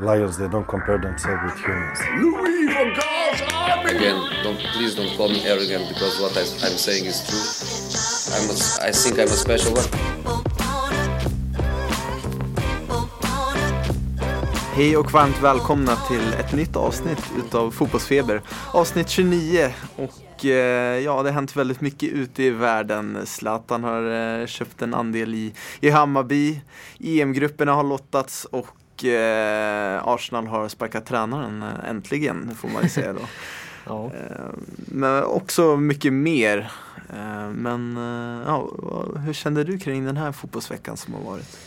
lions they don't compare themselves with humans. Louis van Gaal, Again, don't please don't call me arrogant because what I, I'm saying is true. I'm a, I think I'm a special one. Hej och varmt välkomna till ett nytt avsnitt utav Fotbollsfeber. Avsnitt 29 och eh, ja, det har hänt väldigt mycket ute i världen. Zlatan har eh, köpt en andel i, i Hammarby. EM-grupperna har lottats och eh, Arsenal har sparkat tränaren eh, äntligen, får man ju säga då. Ja. Eh, Men också mycket mer. Eh, Men eh, ja, hur kände du kring den här fotbollsveckan som har varit?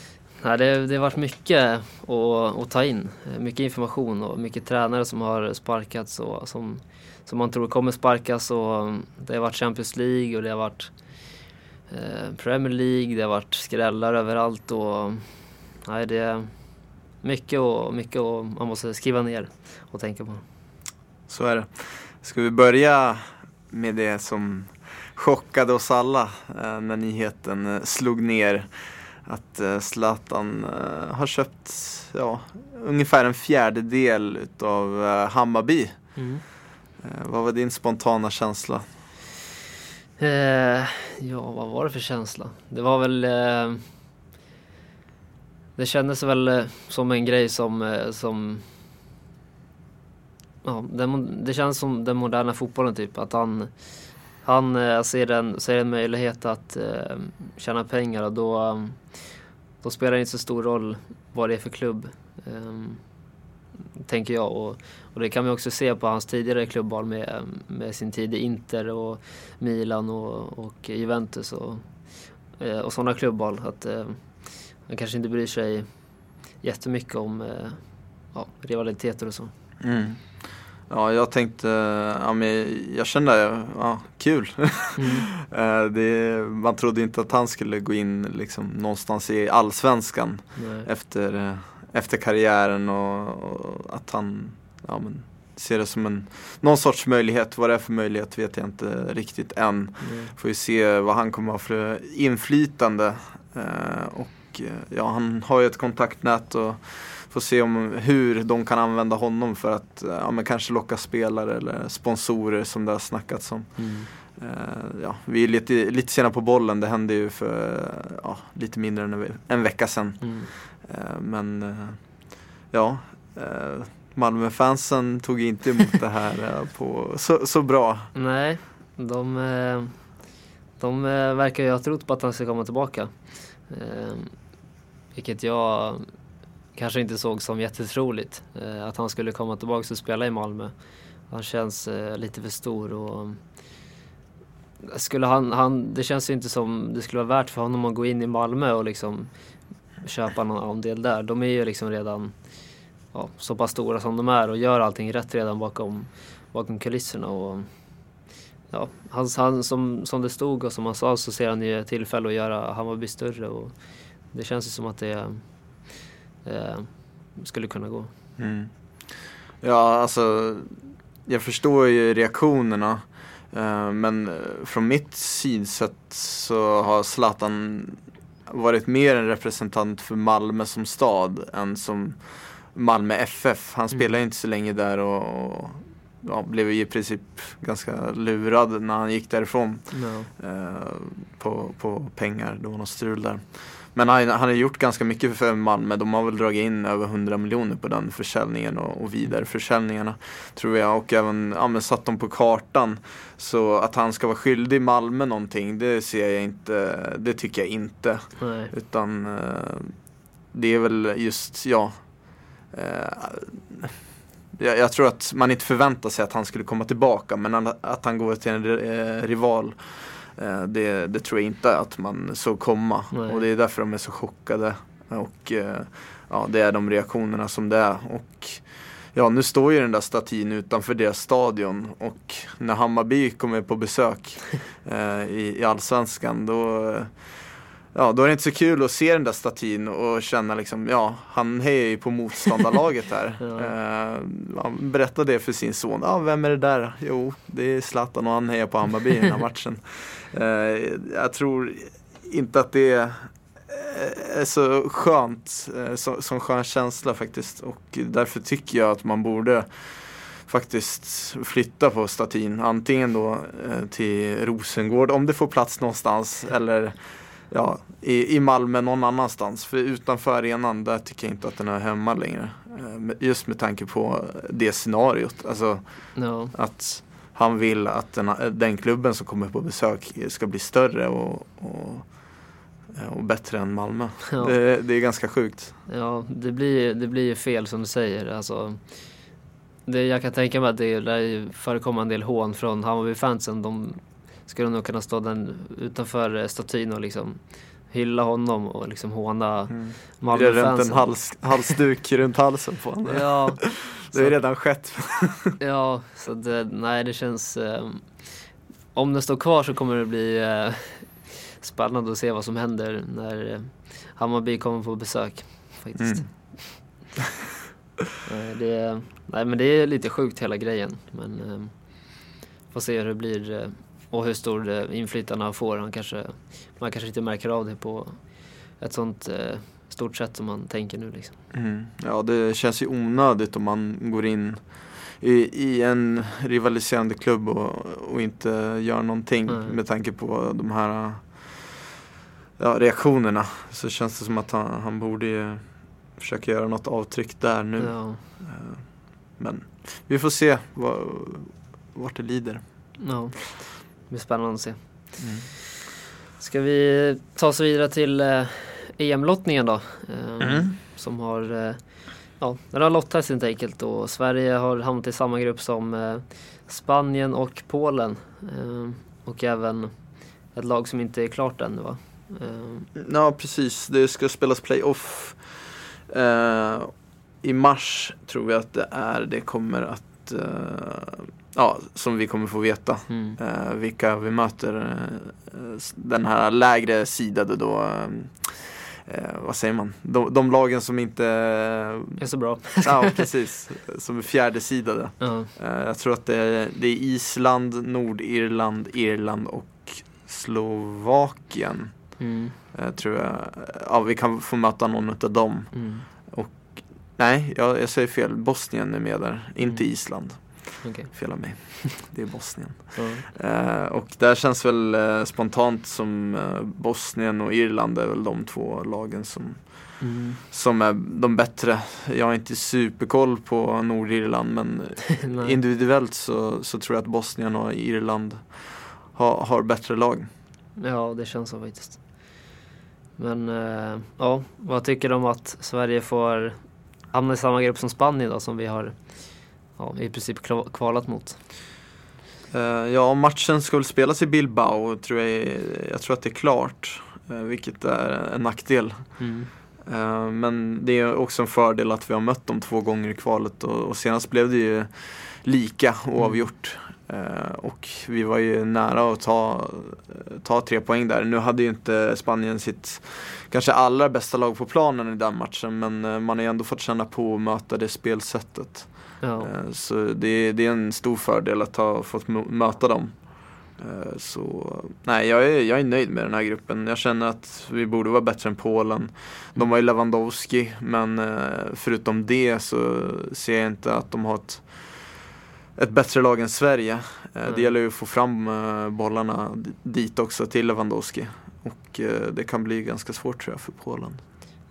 Nej, det, det har varit mycket att, att ta in. Mycket information och mycket tränare som har sparkats och som, som man tror kommer sparkas. Och det har varit Champions League och det har varit Premier League, det har varit skrällar överallt. Och, nej, det är mycket och mycket och man måste skriva ner och tänka på. Så är det. Ska vi börja med det som chockade oss alla eh, när nyheten eh, slog ner att eh, Zlatan har köpt ja, ungefär en fjärdedel eh, Hammarby. Eh, vad var din spontana känsla? Eh, ja, vad var det för känsla? Det var väl... Eh, det kändes väl eh, som en grej som... Eh, som ja, den, det känns som den moderna fotbollen typ. Att han, han eh, ser, en, ser en möjlighet att eh, tjäna pengar och då, då spelar det inte så stor roll vad det är för klubb. Eh, tänker jag. Och, och det kan vi också se på hans tidigare klubbval med, med sin tid i Inter och Milan och, och Juventus och, eh, och sådana klubbval. Att eh, han kanske inte bryr sig jättemycket om eh, ja, rivaliteter och så. Mm. Ja, jag tänkte, ja, men jag kände, ja, kul. Eh, det, man trodde inte att han skulle gå in liksom, någonstans i allsvenskan Nej. efter, eh, efter karriären och, och att han ja, men, ser det som en, någon sorts möjlighet. Vad det är för möjlighet vet jag inte riktigt än. Nej. Får ju se vad han kommer ha för inflytande. Eh, och eh, ja, han har ju ett kontaktnät och får se om hur de kan använda honom för att eh, ja, men kanske locka spelare eller sponsorer som det har snackats om. Mm. Eh, ja, vi är lite, lite sena på bollen, det hände ju för ja, lite mindre än en, ve- en vecka sedan. Mm. Men ja, Malmöfansen tog inte emot det här på, så, så bra. Nej, de, de verkar ju ha trott på att han ska komma tillbaka. Vilket jag kanske inte såg som jättetroligt. Eh, att han skulle komma tillbaka och spela i Malmö. Han känns eh, lite för stor och eh, skulle han, han, det känns ju inte som det skulle vara värt för honom att gå in i Malmö och liksom köpa någon andel där. De är ju liksom redan ja, så pass stora som de är och gör allting rätt redan bakom, bakom kulisserna. Och, ja, han, han, som, som det stod och som han sa så ser han ju tillfälle att göra Hammarby större och det känns ju som att det eh, skulle kunna gå. Mm. Ja, alltså jag förstår ju reaktionerna. eh, Men eh, från mitt synsätt så har Zlatan varit mer en representant för Malmö som stad än som Malmö FF. Han Mm. spelade inte så länge där och, och ja, blev ju i princip ganska lurad när han gick därifrån Ja. eh, på, på pengar. Det var något strul där. Men han, han har gjort ganska mycket för Malmö. De har väl dragit in över 100 miljoner på den försäljningen och, och vidareförsäljningarna. Tror jag. Och även ja, satt dem på kartan. Så att han ska vara skyldig Malmö någonting, det ser jag inte. Det tycker jag inte. Nej. Utan eh, det är väl just, ja. Eh, jag, jag tror att man inte förväntar sig att han skulle komma tillbaka. Men att, att han går till en eh, rival. Eh, det, det tror jag inte att man såg komma. Nej. Och det är därför de är så chockade. Och eh, ja, det är de reaktionerna som det är. Och ja, nu står ju den där statyn utanför deras stadion. Och när Hammarby kommer på besök eh, i, i Allsvenskan då eh, Ja, då är det inte så kul att se den där statyn och känna liksom, ja, han hejar ju på motståndarlaget här. Ja. eh, han berättade det för sin son. Ja, vem är det där? Jo, det är Zlatan och han hejar på Hammarby i den här matchen. Eh, jag tror inte att det är så skönt, eh, så, som skön känsla faktiskt. Och därför tycker jag att man borde faktiskt flytta på statyn. Antingen då eh, till Rosengård om det får plats någonstans eller ja, i, i Malmö någon annanstans. För utanför arenan där tycker jag inte att den är hemma längre. Eh, Just med tanke på det scenariot. Alltså Ja, att han vill att den, den klubben som kommer på besök ska bli större och, och, och bättre än Malmö. Ja. Det, det är ganska sjukt. ja det, blir, det blir ju fel som du säger. Alltså, det, jag kan tänka mig att det lär förekomma en del hån från Hammarby-fansen. De skulle nog kunna stå den utanför eh, statyn och liksom hylla honom och liksom håna Det är runt en Malmö-fansen. hals, halsduk runt halsen på honom. Ja, Det är så- redan skett. Ja, så det, nej det känns... Eh, om den står kvar så kommer det bli eh, spännande att se vad som händer när eh, Hammarby kommer på besök. Faktiskt. Mm. Eh, det, nej men det är lite sjukt hela grejen. Men eh, får se hur det blir eh, och hur stor eh, inflytande han får. Han kanske, man kanske inte märker av det på ett sånt eh, stort sätt som man tänker nu liksom. Mm. Ja, det känns ju onödigt om man går in i, i en rivaliserande klubb och, och inte gör någonting Nej. med tanke på de här ja, reaktionerna. Så känns det som att han, han borde försöka göra något avtryck där nu. Ja, Eh, Men vi får se vad, vart det lider. ja. Det blir spännande att se. Ska vi ta oss vidare till eh, EM-lottningen då? Eh, Mm. Som har, eh, ja, den har lottats helt enkelt och Sverige har hamnat i samma grupp som eh, Spanien och Polen. Eh, och även ett lag som inte är klart ännu va? Eh, Ja, precis. Det ska spelas playoff eh, i mars tror jag att det är. Det kommer att, eh, ja, som vi kommer få veta. mm. eh, vilka vi möter. Eh, den här lägre sidade då, eh, eh, vad säger man? De, de lagen som inte, är så bra. ja precis, som är fjärdesidade. Ja, Eh, jag tror att det är, det är Island, Nordirland, Irland och Slovakien. mm. Eh, tror jag. Ja, vi kan få möta någon av dem. Mm. Nej, jag, jag säger fel. Bosnien är med där, inte Mm. Island. Okej. Fel av mig. Det är Bosnien. Ja. Eh, och där känns väl eh, spontant som eh, Bosnien och Irland är väl de två lagen som, Mm. som är de bättre. Jag har inte superkoll på Nordirland men individuellt så, så tror jag att Bosnien och Irland har, har bättre lag. Ja, det känns så faktiskt. Men eh, ja, vad tycker du om att Sverige får hamna i samma grupp som Spanien då som vi har ja, i princip kvalat mot? Eh, ja, matchen väl spelas i Bilbao tror jag. Jag tror att det är klart. eh, vilket är en nackdel. Mm. Eh, Men det är också en fördel att vi har mött dem två gånger i kvalet och, och senast blev det ju lika oavgjort. Eh, Och vi var ju nära att ta, ta tre poäng där. Nu hade ju inte Spanien sitt kanske allra bästa lag på planen i den matchen men man har ju ändå fått känna på att möta det spelsättet. Ja, Eh, Så det, det är en stor fördel att ha fått möta dem. Eh, Så nej, jag är, jag är nöjd med den här gruppen. Jag känner att vi borde vara bättre än Polen. De har ju Lewandowski, men eh, förutom det så ser jag inte att de har ett, ett bättre lag än Sverige. Nej. Det gäller ju att få fram bollarna dit också till Lewandowski. Och det kan bli ganska svårt tror jag för Polen.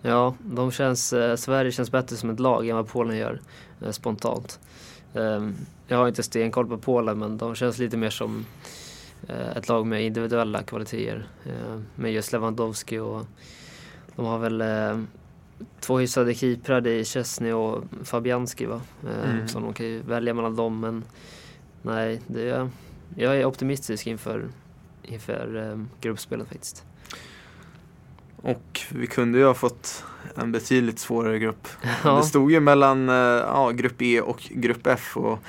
Ja de känns, eh, Sverige känns bättre som ett lag än vad Polen gör eh, spontant. Eh, jag har inte stenkoll på Polen men de känns lite mer som eh, ett lag med individuella kvaliteter. Eh, med just Lewandowski och de har väl eh, två hyfsade keeprar i Chesney och Fabianski va? Eh, Mm. Så de kan ju välja mellan dem men nej, det, jag är optimistisk inför, inför eh, gruppspelet faktiskt. Och vi kunde ju ha fått en betydligt svårare grupp. Ja, Det stod ju mellan eh, ja, grupp E och grupp F och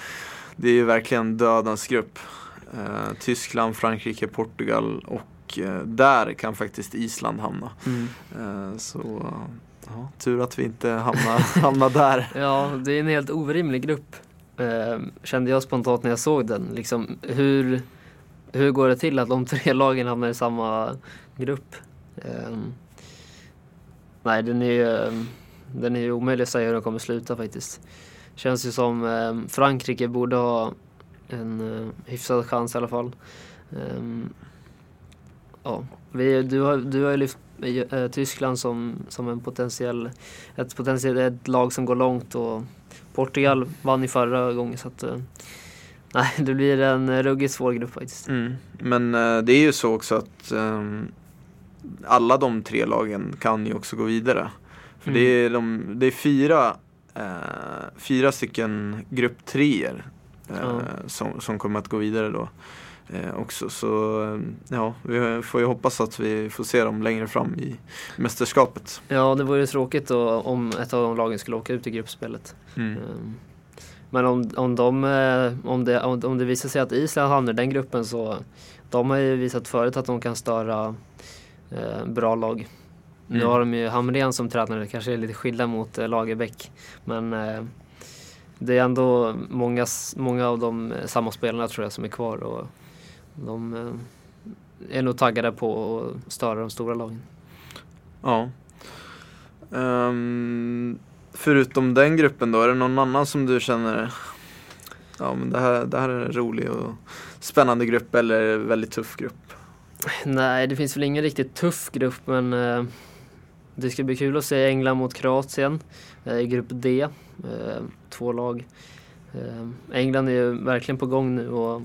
det är ju verkligen dödens grupp. Eh, Tyskland, Frankrike, Portugal och eh, där kan faktiskt Island hamna. mm. Eh, så ja, tur att vi inte hamnar, hamnar där. ja, det är en helt orimlig grupp. Eh, kände jag spontant när jag såg den. Liksom, hur, hur går det till att de tre lagen hamnar i samma grupp? Eh, nej den är ju ehm, den är omöjlig att säga hur den kommer sluta faktiskt. Känns ju som eh, Frankrike borde ha en eh, hyfsad chans i alla fall. Um, ja, vi, du, har, du har ju lyft äh, Tyskland som, som en potentiell, ett potentiellt lag som går långt och Portugal vann ju förra gången så att äh, nej, det blir en ruggigt svår grupp faktiskt. Mm. Men eh, det är ju så också att ehm, alla de tre lagen kan ju också gå vidare. För mm. det, är de, det är fyra, fyra stycken grupp treor mm. som, som kommer att gå vidare då eh, också. Så eh, ja, vi får ju hoppas att vi får se dem längre fram i mästerskapet. Ja, det vore ju tråkigt då, om ett av de lagen skulle åka ut i gruppspelet. Mm. Um, men om, om, de, eh, om, det, om det visar sig att Island hamnar i den gruppen så de har ju visat förut att de kan störa eh, bra lag. Mm. Nu har de ju Hamrén som tränare, kanske är lite skilda mot eh, Lagerbäck. Men eh, det är ändå många, många av de eh, samma spelarna tror jag som är kvar. Och de eh, är nog taggade på att störa de stora lagen. Ja. Um, förutom den gruppen då, är det någon annan som du känner Ja men det här, det här är en rolig och spännande grupp eller väldigt tuff grupp? Nej, det finns väl ingen riktigt tuff grupp men eh, det ska bli kul att se England mot Kroatien eh, i grupp D. Eh, två lag. Eh, England är ju verkligen på gång nu och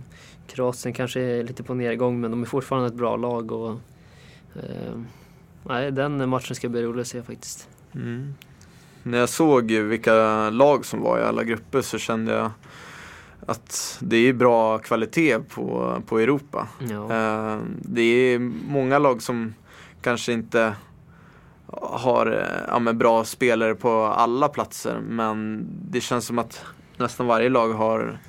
Kroatien kanske är lite på nedgång men de är fortfarande ett bra lag. Och, eh, nej, den matchen ska bli rolig att se faktiskt. Mm. När jag såg vilka lag som var i alla grupper så kände jag att det är bra kvalitet på, på Europa. Ja. Eh, det är många lag som kanske inte har eh, ja, bra spelare på alla platser men det känns som att nästan varje lag har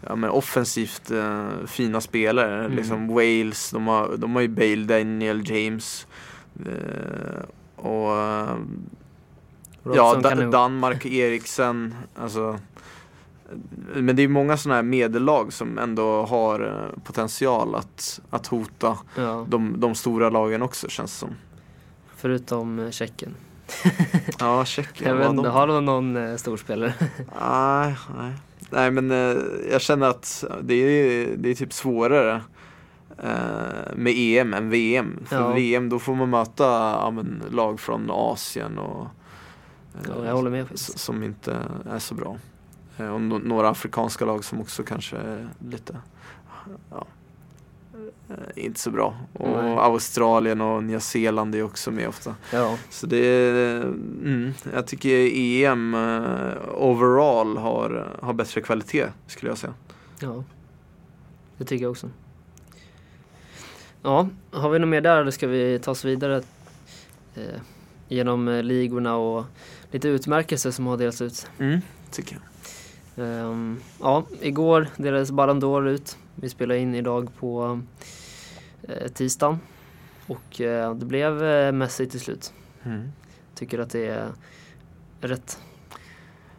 ja, offensivt eh, fina spelare. Mm. Liksom Wales, de har, de har ju Bale, Daniel James. Eh, och ja, da Danmark, Eriksen. Alltså, men det är många sådana här medellag som ändå har eh, potential att, att hota ja. de, de stora lagen också känns det som. Förutom eh, Tjeckien. ja, Tjeckien. Jag vet inte, har de någon eh, storspelare? nej, nej. Nej men eh, jag känner att det är, det är typ svårare eh, med EM än VM. För ja. VM då får man möta ja, men, lag från Asien och eh, ja, jag håller med som inte är så bra. Eh, och no några afrikanska lag som också kanske är lite ja, eh, inte så bra. Och Nej. Australien och Nya Zeeland är också med ofta. Ja. Så det är, mm, jag tycker EM uh, overall har, har bättre kvalitet skulle jag säga. Ja, det tycker jag också. Ja, har vi något mer där eller ska vi ta oss vidare eh, genom eh, ligorna och lite utmärkelser som har delats ut? Mm, tycker jag. Um, ja, igår delades Ballon d'Or ut. Vi spelar in idag på eh, tisdagen. Och eh, det blev eh, Messi till slut. Mm. Tycker att det är rätt?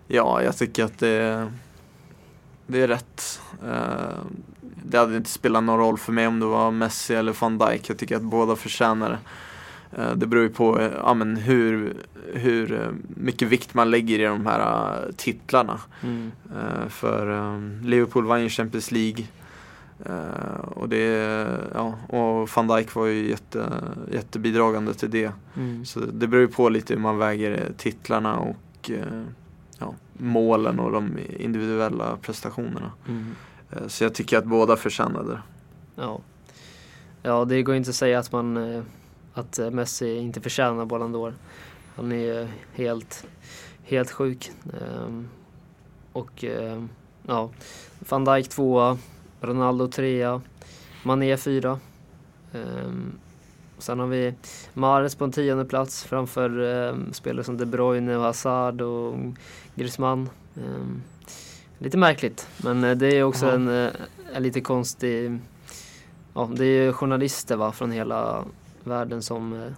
Ja, jag tycker att det, det är rätt. Eh, det hade inte spelat någon roll för mig om det var Messi eller van Dijk. Jag tycker att båda förtjänar det. Eh, det beror ju på eh, ja, men hur, hur eh, mycket vikt man lägger i de här titlarna. Mm. För Liverpool vann ju Champions League. Och, det, ja, och van Dijk var ju jätte, jättebidragande till det. Mm. Så det beror ju på lite hur man väger titlarna och ja, målen och de individuella prestationerna. Mm. Så jag tycker att båda förtjänade det. Ja. ja, det går inte att säga att man att eh, Messi inte förtjänar Ballon d'Or. Han är helt, helt sjuk. Ehm, och ehm, ja, van Dijk tvåa, Ronaldo trea, Mané fyra. Ehm, sen har vi Mahrez på en tionde plats framför spelare som De Bruyne och Hazard och Griezmann. lite märkligt, men eh, det är också en, eh, en lite konstig Ja, det är journalister va, från hela världen som, eh,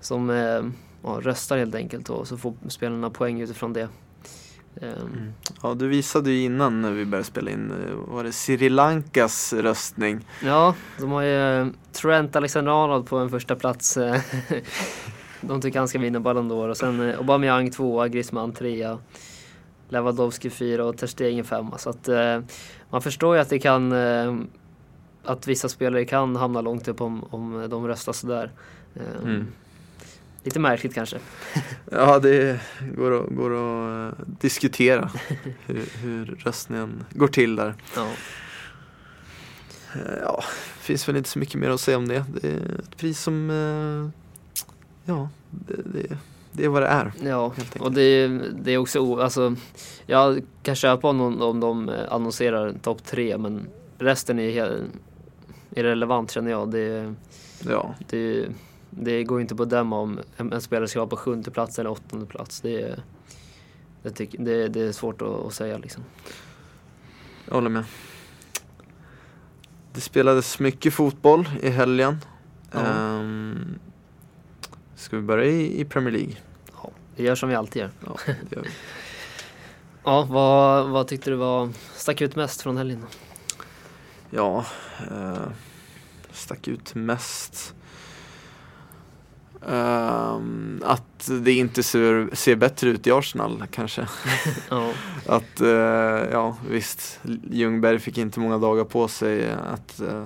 som eh, ja, röstar helt enkelt och så får spelarna poäng utifrån det. Ehm. Mm. Ja, du visade ju innan när vi började spela in, eh, var det Sri Lankas röstning? Ja, de har ju Trent Alexander-Arnold på en första plats. de tycker han ska vinna Ballon d'Or och sen Aubameyang tvåa, Griezmann trea, Lewandowski fyra och Ter Stegen femma. Så att man förstår ju att det kan att vissa spelare kan hamna långt upp om, om de röstar sådär. Eh, Mm. Lite märkligt kanske. Ja, det går att, går att eh, diskutera hur, hur röstningen går till där. Ja. Eh, Ja, finns väl inte så mycket mer att säga om det. Det är ett pris som, eh, ja, det, det, det är vad det är. Ja, och det, är- det är också, alltså, jag kan köpa om, om de annonserar topp tre men resten är helt irrelevant känner jag. Det, Ja, det, det går inte att bedöma om en, spelare ska vara på sjunde plats eller åttonde plats. Det, är- det, tycker, det, det är svårt att, att säga liksom. jag håller med. Det spelades mycket fotboll i helgen. Ja. Ehm, ska vi börja i, i Premier League? Ja, vi gör som vi alltid gör. Ja, gör. Ja, vad, vad tyckte du var, stack ut mest från helgen? Ja, eh, stack ut mest. Ehm, att det inte ser, ser bättre ut i Arsenal kanske. Ja, Att, eh, ja visst, Ljungberg fick inte många dagar på sig att, eh,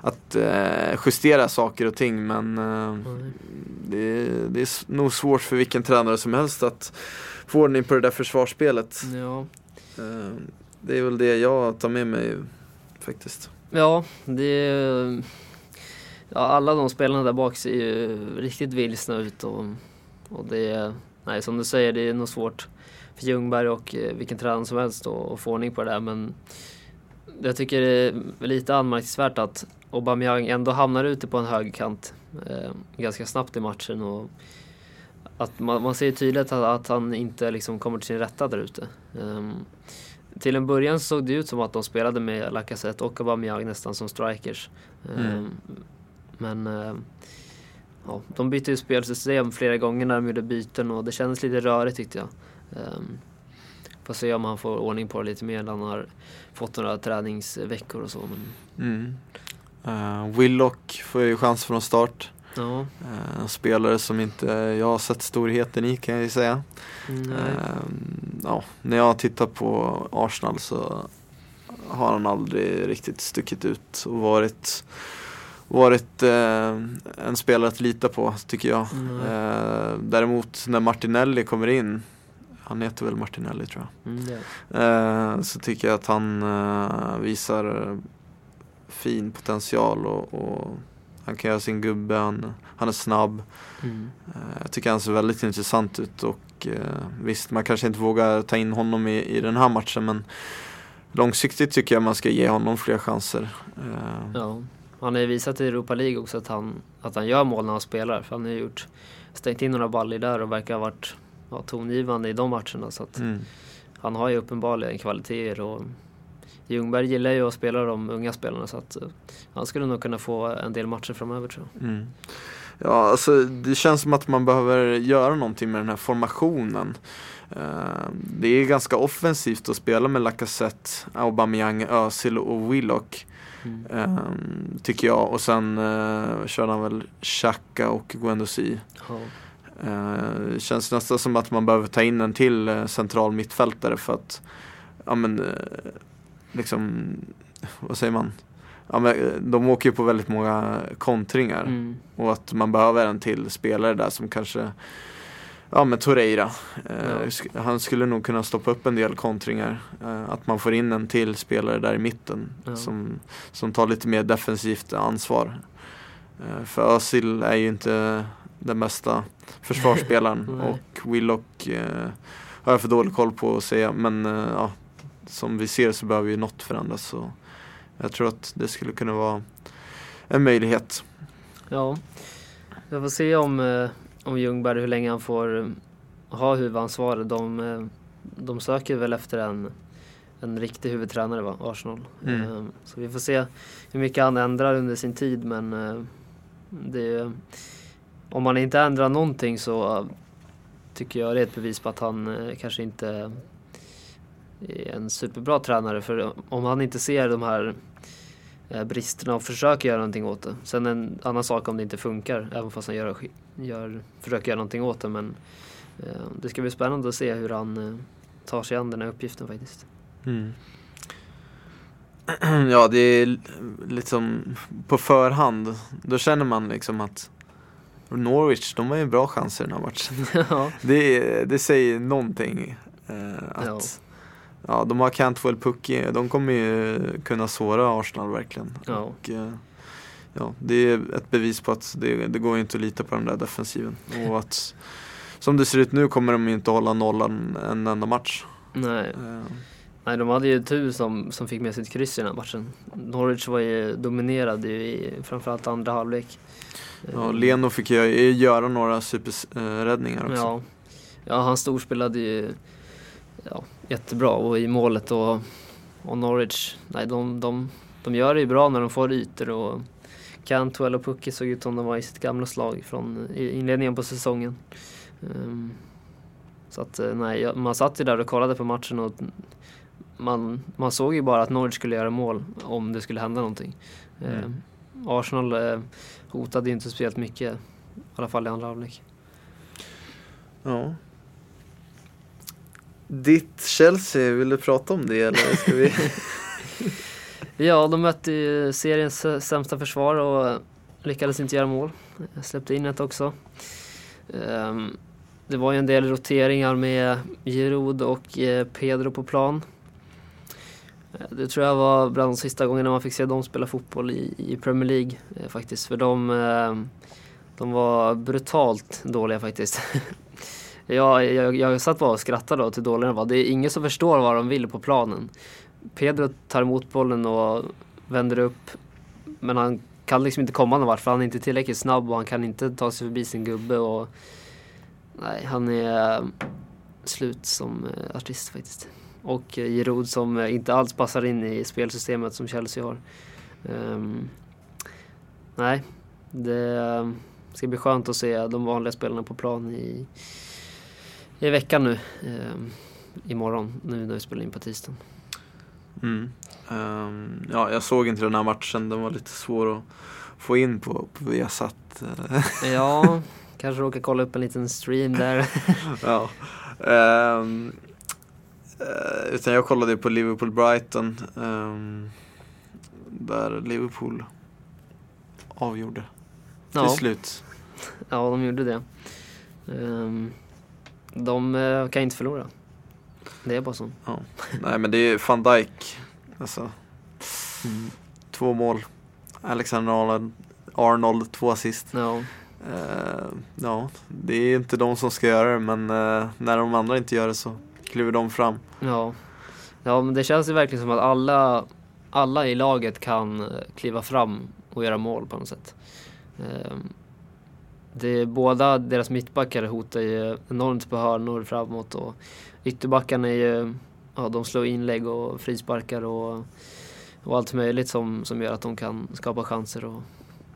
att eh, justera saker och ting men nej. det, det är nog svårt för vilken tränare som helst att få ordning på det där försvarsspelet. ja. Eh, det är väl det jag tar med mig faktiskt. Ja, det är, ja, alla de spelarna där bak ser ju riktigt vilsna ut och, och det är, nej som du säger, det är nog svårt för Ljungberg och eh, vilken tränare som helst att få ordning på det där men jag tycker det är lite anmärkningsvärt att Aubameyang ändå hamnar ute på en högerkant eh, ganska snabbt i matchen och att man, man ser tydligt att, att han inte liksom kommer till sin rätta där ute. Eh, till en början såg det ut som att de spelade med Lacazette och Aubameyang nästan som strikers. Mm. Ehm, Men ehm, ja, de bytte ju spelsystem flera gånger när de gjorde byten och det kändes lite rörigt tyckte jag. Um, får se om han får ordning på det lite mer när han har fått några träningsveckor och så. Men, Mm. Eh, Willock får ju chans från start. Ja, Eh, En spelare som inte jag har sett storheten i kan jag ju säga. Ehm, ja, när jag tittar på Arsenal så har han aldrig riktigt stuckit ut och varit, varit eh, en spelare att lita på tycker jag. Eh, däremot när Martinelli kommer in, han heter väl Martinelli tror jag. Mm, det. Eh, så tycker jag att han eh, visar eh, fin potential och, och han kan göra sin gubbe, han, han är snabb. Mm. Eh, Jag tycker han ser väldigt intressant ut och eh, visst, man kanske inte vågar ta in honom i, i den här matchen men långsiktigt tycker jag man ska ge honom fler chanser. Eh, Ja. Han har ju visat i Europa League också att han, att han gör mål när han spelar. För han har ju gjort, stängt in några baller där och verkar ha varit ja, tongivande i de matcherna. Så att Mm. han har ju uppenbarligen kvaliteter och Ljungberg gillar ju att spela de unga spelarna så att eh, han skulle nog kunna få en del matcher framöver tror jag. Mm. Ja, alltså det känns som att man behöver göra någonting med den här formationen. Eh, det är ganska offensivt att spela med Lacazette, Aubameyang, Özil och Willock. Mm. eh, tycker jag. Och sen körde han väl Xhaka och Guendouzi. Eh, Det känns nästan som att man behöver ta in en till central mittfältare för att, ja men, liksom, vad säger man? Ja, men, de åker ju på väldigt många kontringar Mm. och att man behöver en till spelare där som kanske, ja men Torreira, eh, Ja. han skulle nog kunna stoppa upp en del kontringar. Eh, att man får in en till spelare där i mitten Ja. som, som tar lite mer defensivt ansvar. Eh, för Özil är ju inte den bästa försvarsspelaren och Willock eh, har jag för dålig koll på att säga men eh, ja, som vi ser så behöver ju något förändras. Så jag tror att det skulle kunna vara en möjlighet. Ja, jag får se om, eh, om Ljungberg hur länge han får eh, ha huvudansvaret. De, eh, de söker väl efter en, en riktig huvudtränare, va? Arsenal. Mm. Så vi får se hur mycket han ändrar under sin tid. Men det, om man inte ändrar någonting så tycker jag det är ett bevis på att han kanske inte en superbra tränare. För om han inte ser de här eh, bristerna och försöker göra någonting åt det. Sen en annan sak om det inte funkar, även fast han gör, gör, försöker göra någonting åt det. Men eh, det ska bli spännande att se hur han eh, tar sig an den här uppgiften faktiskt. Mm. Ja, det är liksom på förhand. Då känner man liksom att Norwich, de har ju bra chanser i den här matchen. ja, Det, det säger någonting. Eh, att, Ja. de har Cantwell Pucky, de kommer ju kunna såra Arsenal verkligen. Ja. Och, eh, ja, det är ett bevis på att det, det går inte att lita på den där defensiven. Och att som det ser ut nu kommer de inte hålla nollan en enda match. nej. Eh, nej, de hade ju tur som, som fick med sig ett kryss i den här matchen. Norwich var ju dominerade ju i framförallt andra halvlek. Ja, Eh, Leno fick ju göra några superräddningar också. Ja, ja han storspelade ju ja, jättebra och i målet och, och Norwich, nej de, de, de gör det ju bra när de får ytor och Cantwell och Pucky såg ut som de var i sitt gamla slag från inledningen på säsongen. Ehm, så att eh, nej, man satt ju där och kollade på matchen och man, man såg ju bara att Norwich skulle göra mål om det skulle hända någonting. Mm. Ehm, Arsenal eh, hotade ju inte speciellt mycket, i alla fall i andra halvlek. Ja. Ditt Chelsea, vill du prata om det eller ska vi? Ja, de mötte ju seriens sämsta försvar och lyckades inte göra mål. Jag släppte in ett också. Ehm, det var ju en del roteringar med Giroud och eh, Pedro på plan. Eh, det tror jag var bland de sista gångerna man fick se dem spela fotboll i, i Premier League eh, faktiskt. För de, ehm, de var brutalt dåliga faktiskt. jag, jag, jag satt bara och skrattade åt hur dåliga de var. Det är ingen som förstår vad de vill på planen. Pedro tar emot bollen och vänder upp. Men han kan liksom inte komma någon vart för han är inte tillräckligt snabb och han kan inte ta sig förbi sin gubbe. Och, nej, han är eh, slut som eh, artist faktiskt. Och eh, Giroud som inte alls passar in i spelsystemet som Chelsea har. Um, nej, det ska bli skönt att se de vanliga spelarna på plan i, i veckan nu. ehm, imorgon, nu när vi spelar in på tisdagen. Mm. Ehm, ja, jag såg inte den här matchen, den var lite svår att få in på, på Viasat. eh. Ja, kanske råkar kolla upp en liten stream där. ja. Eh, utan jag kollade på Liverpool-Brighton. ehm, där Liverpool avgjorde till Ja, slut. ja de gjorde det. Ehm, de eh, kan inte förlora. Det är bara så. Nej men det är van Dijk. Alltså, två mål. Alexander Arnold, Arnold två assist. Ja, Eh, ja, det är inte de som ska göra det men eh, när de andra inte gör det så kliver de fram. ja. ja, men det känns ju verkligen som att alla, alla i laget kan kliva fram och göra mål på något sätt. Ehm, det är, båda deras mittbackar hotar ju enormt på hörnor framåt och ytterbackarna är ju, ja de slår inlägg och frisparkar och, och allt möjligt som, som gör att de kan skapa chanser. Och,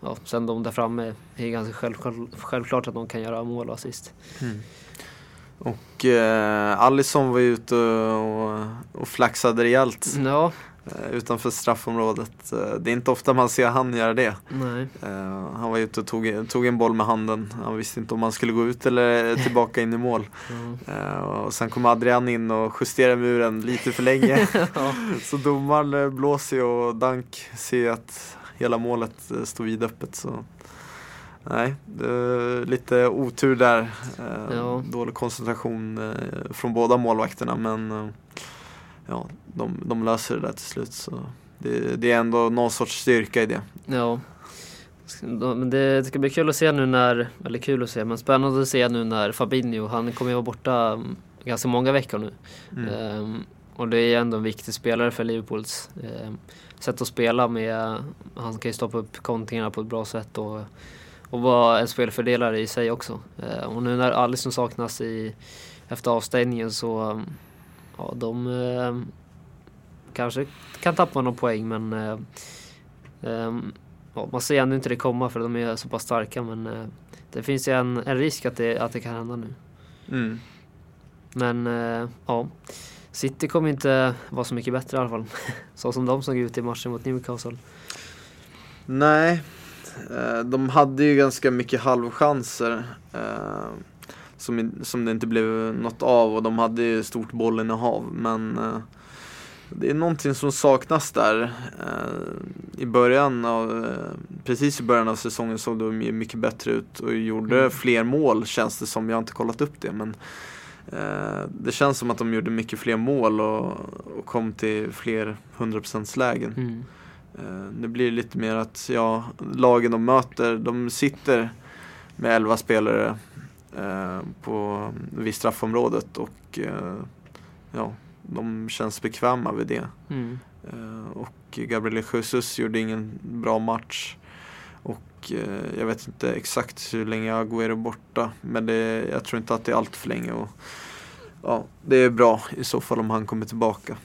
ja, sen de där framme är ju ganska självklart, självklart att de kan göra mål och assist. Och eh, Alisson var ute och, och flaxade rejält Ja, utanför straffområdet. Eh, det är inte ofta man ser han göra det. nej. Eh, han var ute och tog, tog en boll med handen. Han visste inte om han skulle gå ut eller tillbaka in i mål. Eh, och sen kom Adrian in och justerade muren lite för länge. Ja. så domaren eh, blåser ju och Dank ser att hela målet eh, står vidöppet. Så. Nej, lite otur där. Eh, Ja. Dålig koncentration eh, från båda målvakterna men eh, ja, de, de löser det där till slut. Så det, det är ändå någon sorts styrka i det. Ja. Men det ska bli kul att se nu när, eller kul att se, men spännande att se nu när Fabinho, han kommer ju vara borta mm, ganska många veckor nu. Mm. Ehm, och det är ändå en viktig spelare för Liverpools ehm, sätt att spela med, han kan ju stoppa upp kontringarna på ett bra sätt och, och vara en spelfördelare i sig också. Ehm, och nu när Alisson saknas i, efter avstängningen så, mm, ja de ehm, kanske kan tappa någon poäng men eh, ehm, ja, man ser ändå inte det komma för de är så pass starka men eh, det finns ju en, en risk att det, att det kan hända nu. Mm. Men eh, ja, City kommer inte vara så mycket bättre i alla fall. Så som de såg ut i matchen mot Newcastle. Nej, eh, de hade ju ganska mycket halvchanser. Eh, som, som det inte blev något av och de hade ju stort bollinnehav. Men eh, det är någonting som saknas där. I början av, precis i början av säsongen såg de ju mycket bättre ut och gjorde mm. fler mål känns det som. Jag har inte kollat upp det men det känns som att de gjorde mycket fler mål och, och kom till fler 100% lägen. Mm. Det blir lite mer att ja, lagen de möter, de sitter med 11 spelare Eh, på, vid straffområdet och eh, ja, de känns bekväma vid det. Mm. Eh, och Gabriel Jesus gjorde ingen bra match. Och jag vet inte exakt hur länge Agüero är borta. Men det, jag tror inte att det är allt för länge. Och, ja, det är bra i så fall om han kommer tillbaka.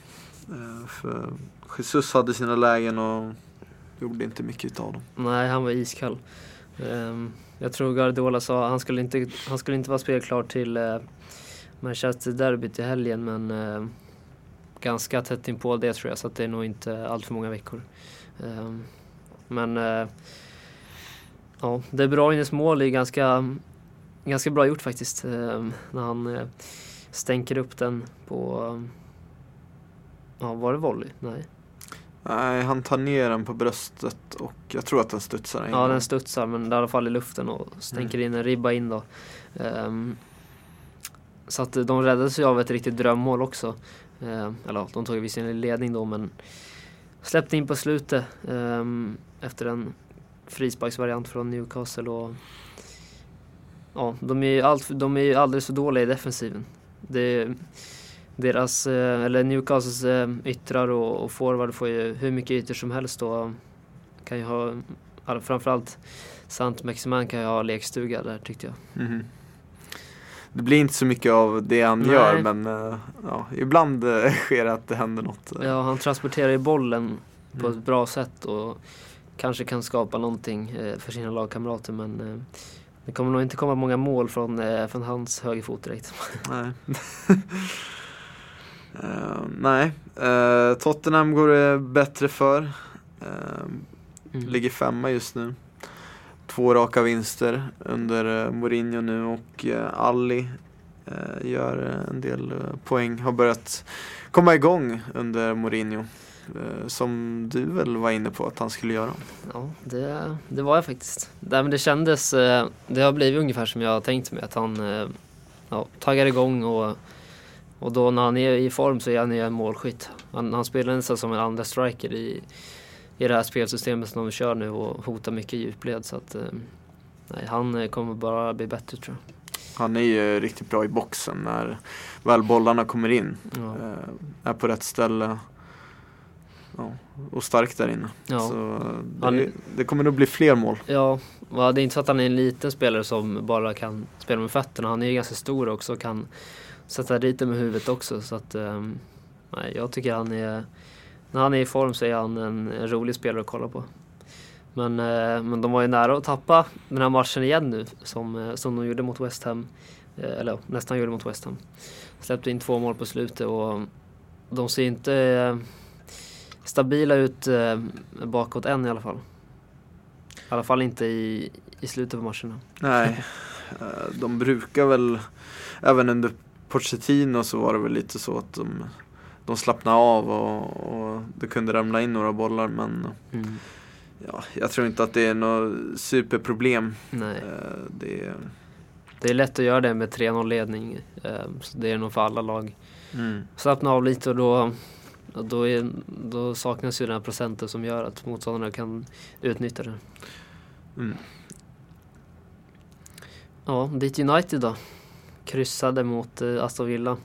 För Jesus hade sina lägen och gjorde inte mycket utav dem. Nej, han var iskall. Um, jag tror Guardiola sa att han skulle inte, han skulle inte vara spelklar till eh, Manchester-derbyt i helgen men eh, ganska tätt inpå det tror jag så att det är nog inte allt för många veckor. Ehm, eh, men uh, ja, bra Bruynes mål är ganska, ganska bra gjort faktiskt. Ehm, när han eh, stänker upp den på, ja var det volley? Nej. Nej, han tar ner den på bröstet och jag tror att den studsar in. Ja, den studsar men i alla fall i luften och stänker mm. in en ribba in då. Um, så att de räddades ju av ett riktigt drömmål också. Um, eller de tog visserligen ledning då men släppte in på slutet um, efter en frisparksvariant från Newcastle och ja, de är ju allt, de är ju alldeles för dåliga i defensiven. Det, deras, eh, eller Newcastles eh, yttrar och, och forward får ju hur mycket ytor som helst då. Kan ju ha, framförallt Sant Maximan kan ju ha lekstuga där tyckte jag. Mm. Det blir inte så mycket av det han Nej. gör men uh, ja, ibland sker det att det händer något. Ja, han transporterar ju bollen på mm. ett bra sätt och kanske kan skapa någonting för sina lagkamrater men det kommer nog inte komma många mål från, från hans högerfot direkt. Nej. Uh, nej, uh, Tottenham går det bättre för. Uh, mm. Ligger femma just nu. Två raka vinster under Mourinho nu och Ali gör en del poäng. Har börjat komma igång under Mourinho. Som du väl var inne på att han skulle göra? Ja, det, det var jag faktiskt. Det, men det kändes, det har blivit ungefär som jag tänkt mig att han ja, taggar igång och och då när han är i form så är han ju en målskytt. Han, han spelar nästan som en andra striker i, i det här spelsystemet som de kör nu och hotar mycket djupled. Så att, eh, nej, han kommer bara bli bättre tror jag. Han är ju riktigt bra i boxen när väl bollarna kommer in. Ja. Eh, är på rätt ställe. Ja, och stark där inne. Ja. Så det, han, det, kommer nog bli fler mål. Ja, det är inte så att han är en liten spelare som bara kan spela med fötterna. Han är ju ganska stor också och kan sätta dit det med huvudet också. Så att, um, nej, jag tycker han är, när han är i form så är han en, en rolig spelare att kolla på. Men, uh, men de var ju nära att tappa den här matchen igen nu som, uh, som de gjorde mot West Ham. Uh, eller nästan gjorde mot West Ham. Släppte in två mål på slutet och de ser inte stabila ut bakåt än i alla fall. I alla fall inte i, i slutet på matcherna. Nej, de brukar väl även under Pochettino så var det väl lite så att de, de slappnade av och, och det kunde ramla in några bollar men mm. ja, jag tror inte att det är något superproblem. Nej. Eh, det, är... det är lätt att göra det med 3-0 ledning. Eh, så det är nog för alla lag. Mm. Slappna av lite och då, då, är, då saknas ju den här procenten som gör att motståndarna kan utnyttja det. Mm. Ja, dit United då kryssade mot eh, Aston Villa.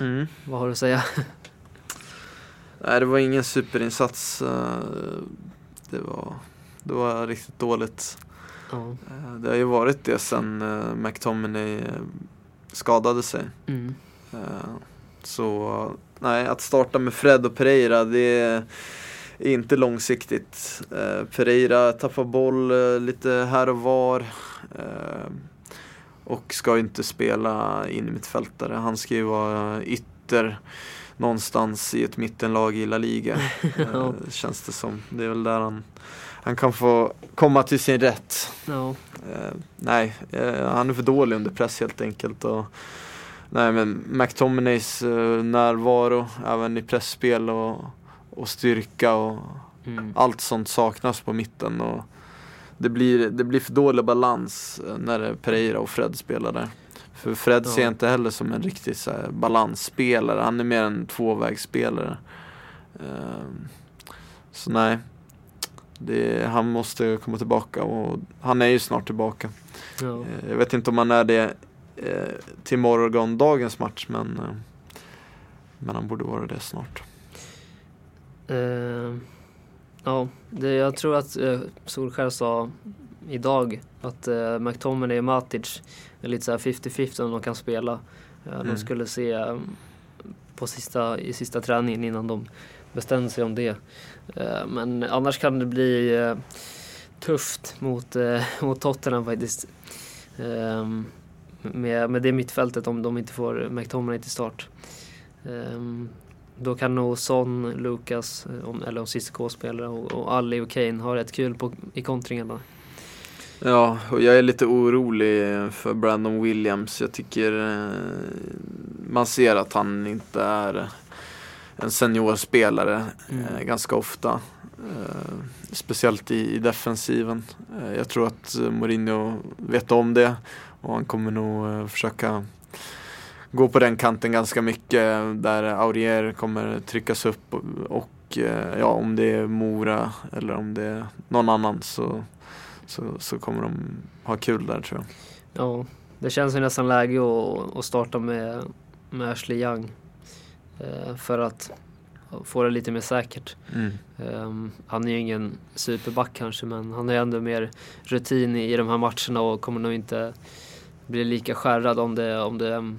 Mm. Vad har du att säga? Nej, det var ingen superinsats. Eh, det var, det var riktigt dåligt. Ja. Eh, det har ju varit det sen McTominay skadade sig. Mm. Så nej, att starta med Fred och Pereira, det är inte långsiktigt. Pereira tappar boll lite här och var. Och ska inte spela in i mittfältare. Han ska ju vara ytter någonstans i ett mittenlag i La Liga. Ja. eh, känns det som. Det är väl där han, han kan få komma till sin rätt. Ja, Eh, nej, eh, han är för dålig under press helt enkelt. Och, nej, men McTominays närvaro även i pressspel och, och styrka och mm. allt sånt saknas på mitten. Och det, blir, det blir för dålig balans eh, när Pereira och Fred spelar där. För Fred Ja. ser jag inte heller som en riktig så här, balansspelare. Han är mer en tvåvägsspelare. Ehm, så nej. Det, han måste komma tillbaka och han är ju snart tillbaka. ja. Eh, Jag vet inte om han är det eh, till morgondagens match men, eh, men han borde vara det snart. Eh, ja, det, jag tror att eh, Solskär sa idag att eh, McTominay och Matic är lite såhär 50-50 om de kan spela. Eh, Mm. De skulle se eh, på sista, i sista träningen innan de bestämde sig om det. Eh, men annars kan det bli eh, tufft mot, mot Tottenham faktiskt. Eh, med, med det mittfältet om de inte får McTominay till start. Då kan nog Son, Lucas, eh, om, eller om Cissoko spelar och, och Ali och Kane ha rätt kul på, i kontringarna. Ja, och jag är lite orolig för Brandon Williams. Jag tycker eh, man ser att han inte är en seniorspelare Mm. eh, ganska ofta. Speciellt i, defensiven. Jag tror att Mourinho vet om det och han kommer nog försöka gå på den kanten ganska mycket där Aurier kommer tryckas upp och, och eh, ja, om det är Mora eller om det är någon annan så, så, så kommer de ha kul där tror jag. Ja, det känns ju nästan läge att, att starta med, med Ashley Young. Eh, för att få det lite mer säkert. Ehm, han är ju ingen superback kanske men han har ju ändå mer rutin i, i de här matcherna och kommer nog inte bli lika skärrad om det, om det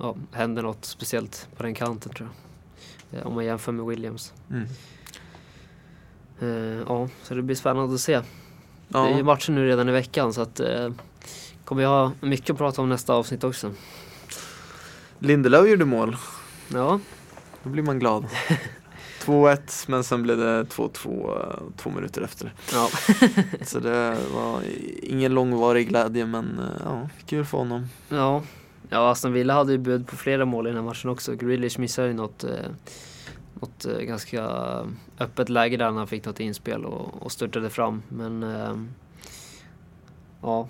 ja, händer något speciellt på den kanten tror jag. Eh, om man jämför med Williams. Mm. Eh, ja, så det blir spännande att se. Ja. Det är ju matcher nu redan i veckan så att eh, kommer jag ha mycket att prata om nästa avsnitt också. Lindelöf gjorde mål. Ja, Då blir man glad. 2-1 men sen blev det 2-2 eh, två minuter efter. ja. Så det var ingen långvarig glädje men ja, kul för honom. Ja, ja Aston Villa hade ju bud på flera mål i den här matchen också. Grealish missade ju något, eh, något eh, ganska öppet läge där när han fick något inspel och, och störtade fram. Men eh, ja,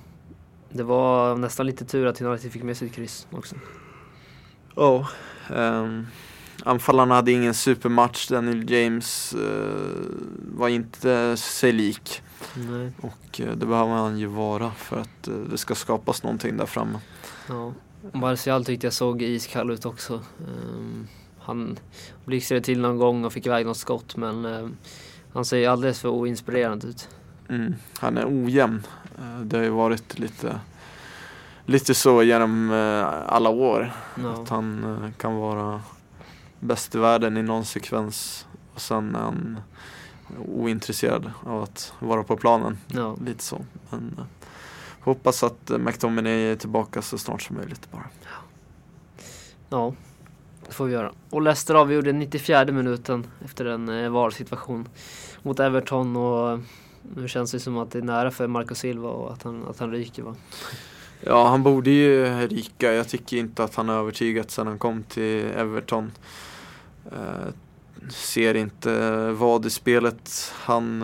det var nästan lite tur att United fick med sig ett kryss också. Ja. ehm, anfallarna hade ingen supermatch. Daniel James eh, var inte sig lik. Nej, Och eh, det behöver han ju vara för att eh, det ska skapas någonting där framme. ja. Martial tyckte jag såg iskall ut också. Um, han blixtrade till någon gång och fick iväg något skott men eh, han ser ju alldeles för oinspirerande ut. Mm. Han är ojämn. Eh, det har ju varit lite, lite så genom eh, alla år. Ja. Att han eh, kan vara bäst i världen i någon sekvens och sen är han ointresserad av att vara på planen. Ja. Lite så. Men hoppas att eh, McTominay är tillbaka så snart som möjligt bara. Ja, det får vi göra. Och Leicester avgjorde 94 minuten efter en eh, VAR-situation mot Everton och eh, nu känns det som att det är nära för Marco Silva och att han, att han ryker va? Ja, han borde ju ryka. Jag tycker inte att han har övertygat sedan han kom till Everton. Eh, ser inte vad i spelet han...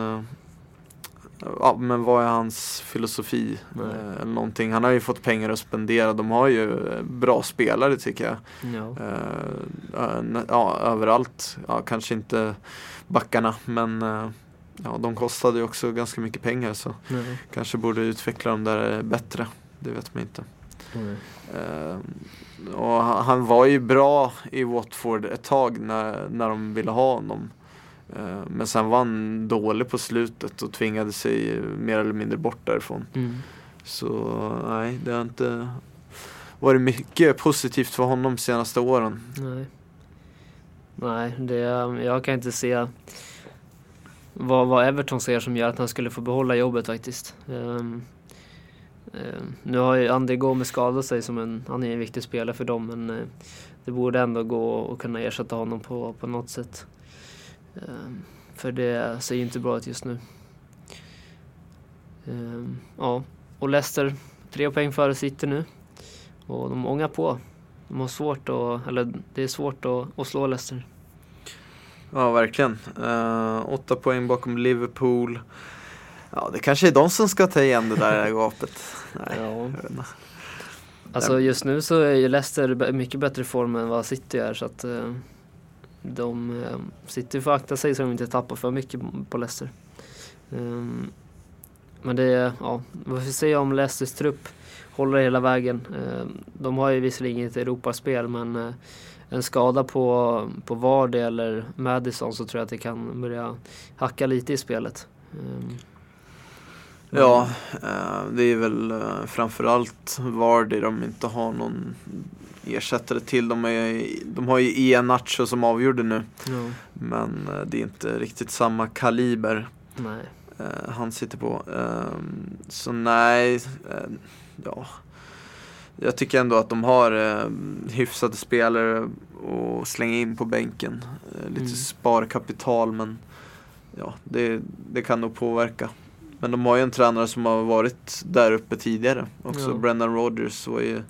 Eh, ja, men vad är hans filosofi? Nej. Eh, någonting. Han har ju fått pengar att spendera. De har ju eh, bra spelare tycker jag. Ja. Eh, eh, ja, överallt. Ja, kanske inte backarna, men eh, ja, de kostade ju också ganska mycket pengar så Nej. kanske borde utveckla dem där bättre. Det vet man inte. Eh, och han, han var ju bra i Watford ett tag när, när de ville ha honom. Eh, men sen var han dålig på slutet och tvingade sig mer eller mindre bort därifrån. Mm. Så nej, det har inte varit mycket positivt för honom de senaste åren. Nej. Nej, det, jag kan inte se vad, vad Everton ser som gör att han skulle få behålla jobbet faktiskt. Ehm, ehm, nu har ju André Gomes skadat sig som en, han är en viktig spelare för dem men eh, det borde ändå gå att kunna ersätta honom på, på något sätt. Ehm, för det ser ju inte bra ut just nu. Ehm, ja, och Leicester tre poäng före City nu. Och de ångar på. De har svårt att, eller det är svårt att, att slå Leicester. Ja, verkligen. Uh, åtta poäng bakom Liverpool. Ja, det kanske är de som ska ta igen det där gapet. Nej, ja. Alltså just nu så är ju Leicester mycket bättre form än vad City är så att uh, de, eh, uh, City får akta sig så de inte tappar för mycket på Leicester. Ehm, men det är, ja, vi får se om Leicesters trupp håller hela vägen. Ehm, de har ju visserligen inget Europaspel men eh, en skada på, på Vardy eller Madison så tror jag att det kan börja hacka lite i spelet. Ehm, ja, eh, det är väl framförallt Vardy de inte har någon ersättare till. De, är, de har ju Ian Nacho som avgjorde nu. ja. Men uh, det är inte riktigt samma kaliber Nej. han sitter på. Ehm, så nej, ja jag tycker ändå att de har eh, hyfsade spelare att slänga in på bänken. Eh, lite Mm. sparkapital men ja, det, det kan nog påverka. Men de har ju en tränare som har varit där uppe tidigare också. Ja. Brendan Rodgers var ju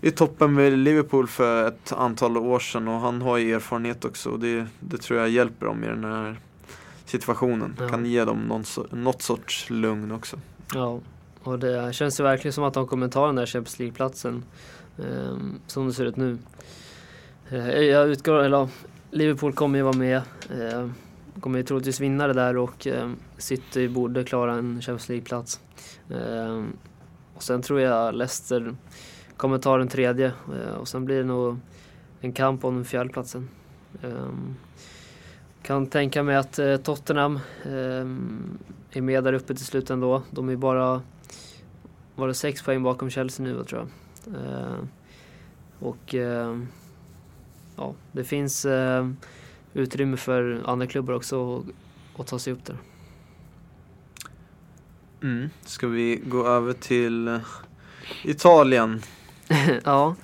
i toppen med Liverpool för ett antal år sedan och han har ju erfarenhet också och det, det tror jag hjälper dem i den här situationen. Ja. Kan ge dem någon, något sorts lugn också. Ja, och det känns ju verkligen som att de kommer ta den där Champions League-platsen. ehm, som det ser ut nu. Eh, jag utgår, eller Liverpool kommer ju vara med. Uh, kommer ju troligtvis vinna det där och eh, City borde klara en Champions League-plats. Ehm, och sen tror jag Leicester kommer ta den tredje eh, och sen blir det nog en kamp om den fjärdeplatsen. Ehm, kan tänka mig att eh, Tottenham ehm, är med där uppe till slut ändå. De är bara var det sex poäng bakom Chelsea nu tror jag. Ehm, och ja, det finns utrymme för andra klubbar också att, ta sig upp där. Mm. Ska vi gå över till eh, Italien? ja,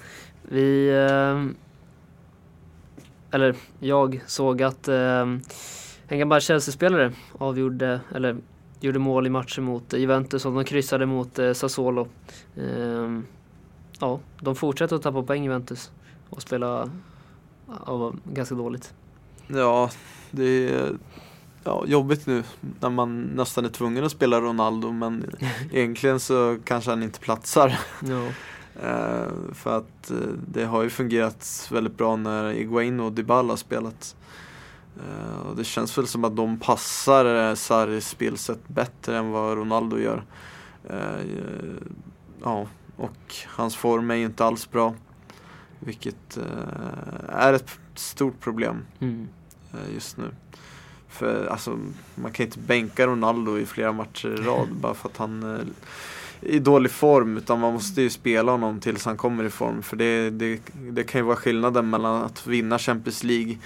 vi... Eh, eller jag såg att eh, en gammal Chelsea-spelare avgjorde, eller gjorde mål i matchen mot Juventus och de kryssade mot eh, Sassuolo. Eh, ja, de fortsätter att tappa poäng Juventus och spela ja, ganska dåligt. Ja, det är ja, jobbigt nu när man nästan är tvungen att spela Ronaldo men egentligen så kanske han inte platsar. Ja, för att eh, det har ju fungerat väldigt bra när Iguain och Dybala spelat. Eh, och det känns väl som att de passar eh, Sarris spelsätt bättre än vad Ronaldo gör. Eh, ja, och hans form är ju inte alls bra. Vilket eh, är ett stort problem mm. eh, just nu. För alltså, man kan inte bänka Ronaldo i flera matcher i rad bara för att han i dålig form. Utan man måste ju spela honom tills han kommer i form. För det, det, det kan ju vara skillnaden mellan att vinna Champions League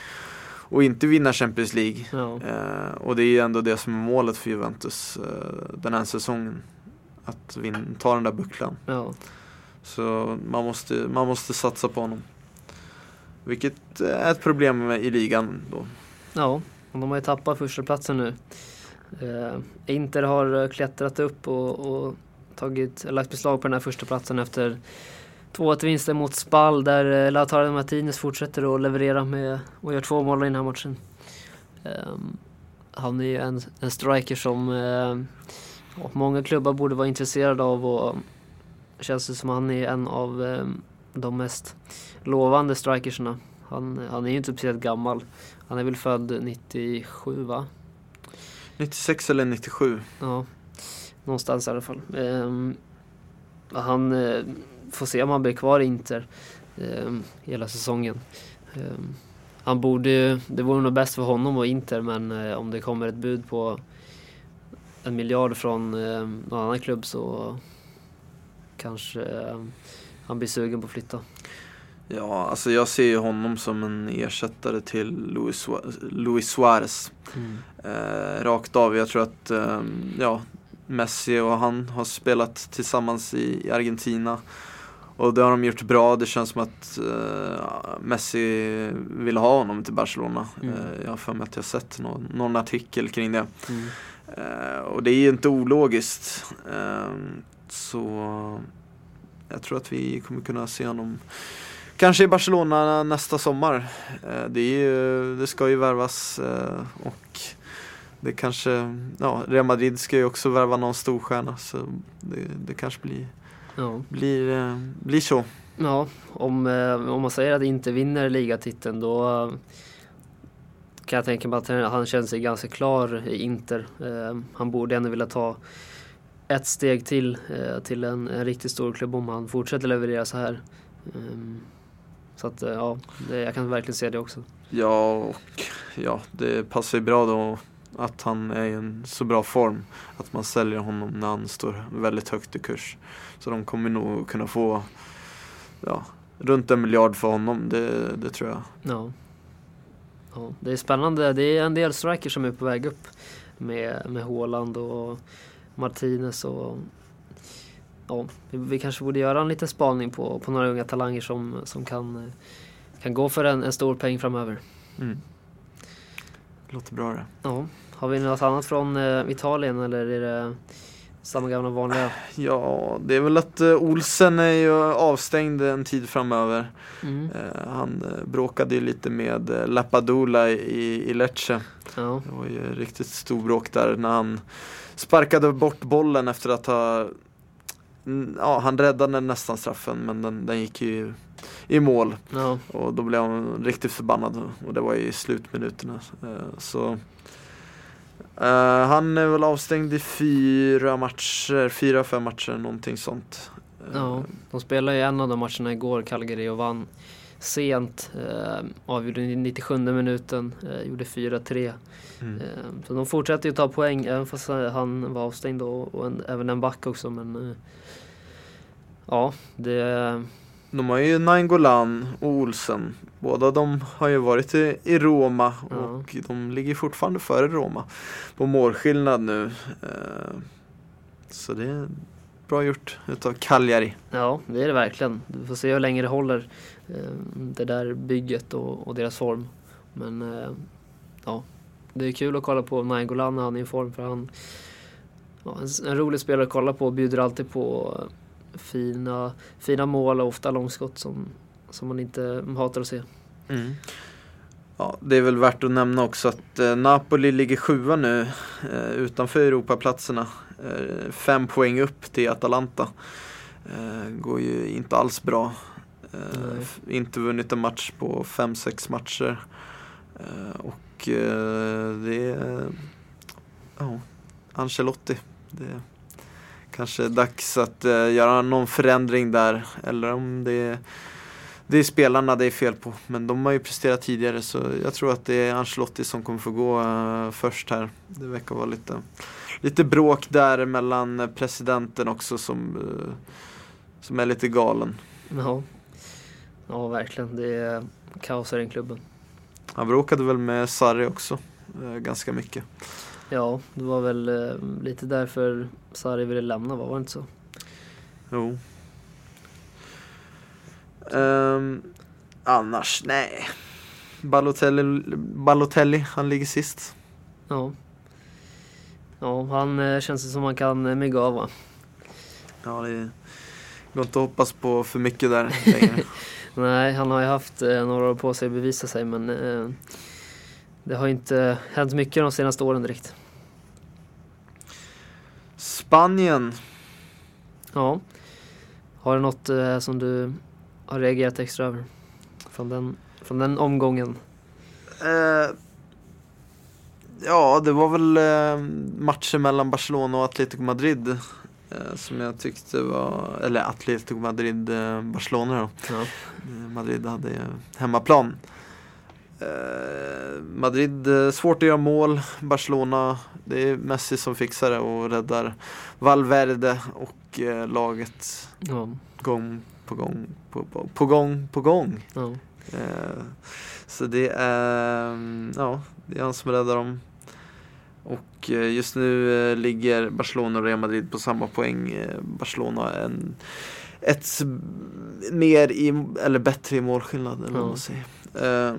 och inte vinna Champions League. ja, Eh, och det är ju ändå det som är målet för Juventus eh, den här säsongen. Att vinna, ta den där bucklan. ja, Så man måste, man måste satsa på honom. Vilket är ett problem i ligan då. ja, och de har ju tappat första platsen nu. Eh, Inter har klättrat upp och, och tagit, lagt beslag på den här första platsen efter 2-1 vinster mot Spal där eh, Lautaro Martinez fortsätter att leverera med och gör två mål i den här matchen. Ehm, han är ju en, en striker som ja, många klubbar borde vara intresserade av och känns det som han är en av eh, de mest lovande strikersna. Han, han är ju inte speciellt gammal. Han är väl född 97 va? 96 eller 97. Ja, någonstans i alla fall. Ehm, han eh, får se om han blir kvar i Inter ehm, hela säsongen. Ehm, han borde det vore nog bäst för honom och Inter men eh, om det kommer ett bud på en miljard från någon annan klubb så kanske han blir sugen på att flytta. Ja, alltså jag ser ju honom som en ersättare till Luis, Luis Suarez. Eh, rakt av. Jag tror att eh, ja, Messi och han har spelat tillsammans i, Argentina. Och det har de gjort bra. Det känns som att uh, Messi vill ha honom till Barcelona. Mm. Uh, jag har för mig att jag sett någon, någon artikel kring det. Mm. Uh, och det är ju inte ologiskt. så jag tror att vi kommer kunna se honom Kanske i Barcelona nästa sommar. Det, är ju, det ska ju värvas och det kanske, ja Real Madrid ska ju också värva någon storstjärna så det, det kanske blir, Ja. blir, eh, blir så. Ja, om, eh, om man säger att inte vinner ligatiteln då eh, kan jag tänka mig att han- känner sig ganska klar i Inter. Eh, han borde ändå vilja ta ett steg till eh, till en, en riktigt stor klubb om han fortsätter leverera så här. Ehm, så att eh, ja, det, jag kan verkligen se det också. Ja, och ja, det passar ju bra då att han är i en så bra form. Att man säljer honom när han står väldigt högt i kurs. Så de kommer nog kunna få ja, runt en miljard för honom, det, det tror jag. Ja. ja. Det är spännande. Det är en del strikers som är på väg upp med, med Haaland och Martinez och ja, vi, kanske borde göra en liten spaning på, på några unga talanger som, som kan, kan gå för en, en stor peng framöver. Mm. Låter bra det. Ja. Har vi något annat från eh, Italien eller är det samma gamla vanliga? Ja, det är väl att eh, Olsen är ju avstängd en tid framöver. Mm. Eh, han bråkade ju lite med Lapadula i, i Lecce. Ja. Det var ju riktigt stor bråk där när han sparkade bort bollen efter att ha Ja, han räddade nästan straffen men den, den gick ju i mål Ja. och då blev han riktigt förbannad och det var i slutminuterna. Eh, Så eh, Han är väl avstängd i fyra matcher, fyra, fem matcher, någonting sånt. Eh, Ja, de spelade ju en av de matcherna igår, Calgary, och vann sent. Eh, avgjorde i 97 minuten, eh, gjorde 4-3. Mm. Eh, så de fortsätter ju ta poäng även fast han var avstängd och, och en, även en back också. Men eh, ja, det... De har ju Nainggolan och Olsen. Båda de har ju varit i, i Roma Ja. och de ligger fortfarande före Roma på målskillnad nu. Eh, Så det är bra gjort utav Cagliari. Ja, det är det verkligen. Vi får se hur länge det håller, Eh, det där bygget och, och deras form. Men eh, ja, det är kul att kolla på Nainggolan när han är i form för han ja, en, en rolig spelare att kolla på och bjuder alltid på eh, fina, fina mål och ofta långskott som, som man inte hatar att se. Mm. Ja, det är väl värt att nämna också att eh, Napoli ligger sjua nu eh, utanför Europaplatserna. Eh, fem poäng upp till Atalanta. Eh, går ju inte alls bra. Eh, inte vunnit en match på fem, sex matcher. Eh, och eh, det är ja, Ancelotti. Det är kanske dags att eh, göra någon förändring där. Eller om det är det är spelarna det är fel på, men de har ju presterat tidigare så jag tror att det är Ancelotti som kommer få gå eh, först här. Det verkar vara lite, lite bråk där mellan presidenten också som, eh, som är lite galen. Ja, ja verkligen. Det är kaos i den klubben. Han bråkade väl med Sarri också, eh, ganska mycket. Ja, det var väl eh, lite därför Sarri ville lämna, var det inte så? Jo. Ehm, annars, nej. Balotelli, Balotelli, han ligger sist. Ja. Ja, han eh, känns det som man kan mygga av va? Ja, det går inte att hoppas på för mycket där längre. Nej, han har ju haft eh, några år på sig att bevisa sig men eh, det har inte hänt mycket de senaste åren direkt. Spanien. Ja. Har du något eh, som du har reagerat extra över? Från den, från den omgången? Eh, ja, det var väl eh, matchen mellan Barcelona och Atletico Madrid. Eh, som jag tyckte var, eller Atletico Madrid, eh, Barcelona då. Ja. Eh, Madrid hade ju hemmaplan. Madrid, svårt att göra mål. Barcelona, det är Messi som fixar det och räddar Valverde och laget Ja. gång på gång på, på, på gång på gång. ja. Så det är, mm, ja, det är han som räddar dem. Och eh, just nu eh, ligger Barcelona och Real Madrid på samma poäng. Eh, Barcelona en, ett mer i, eller bättre i målskillnad eller säger. Eh,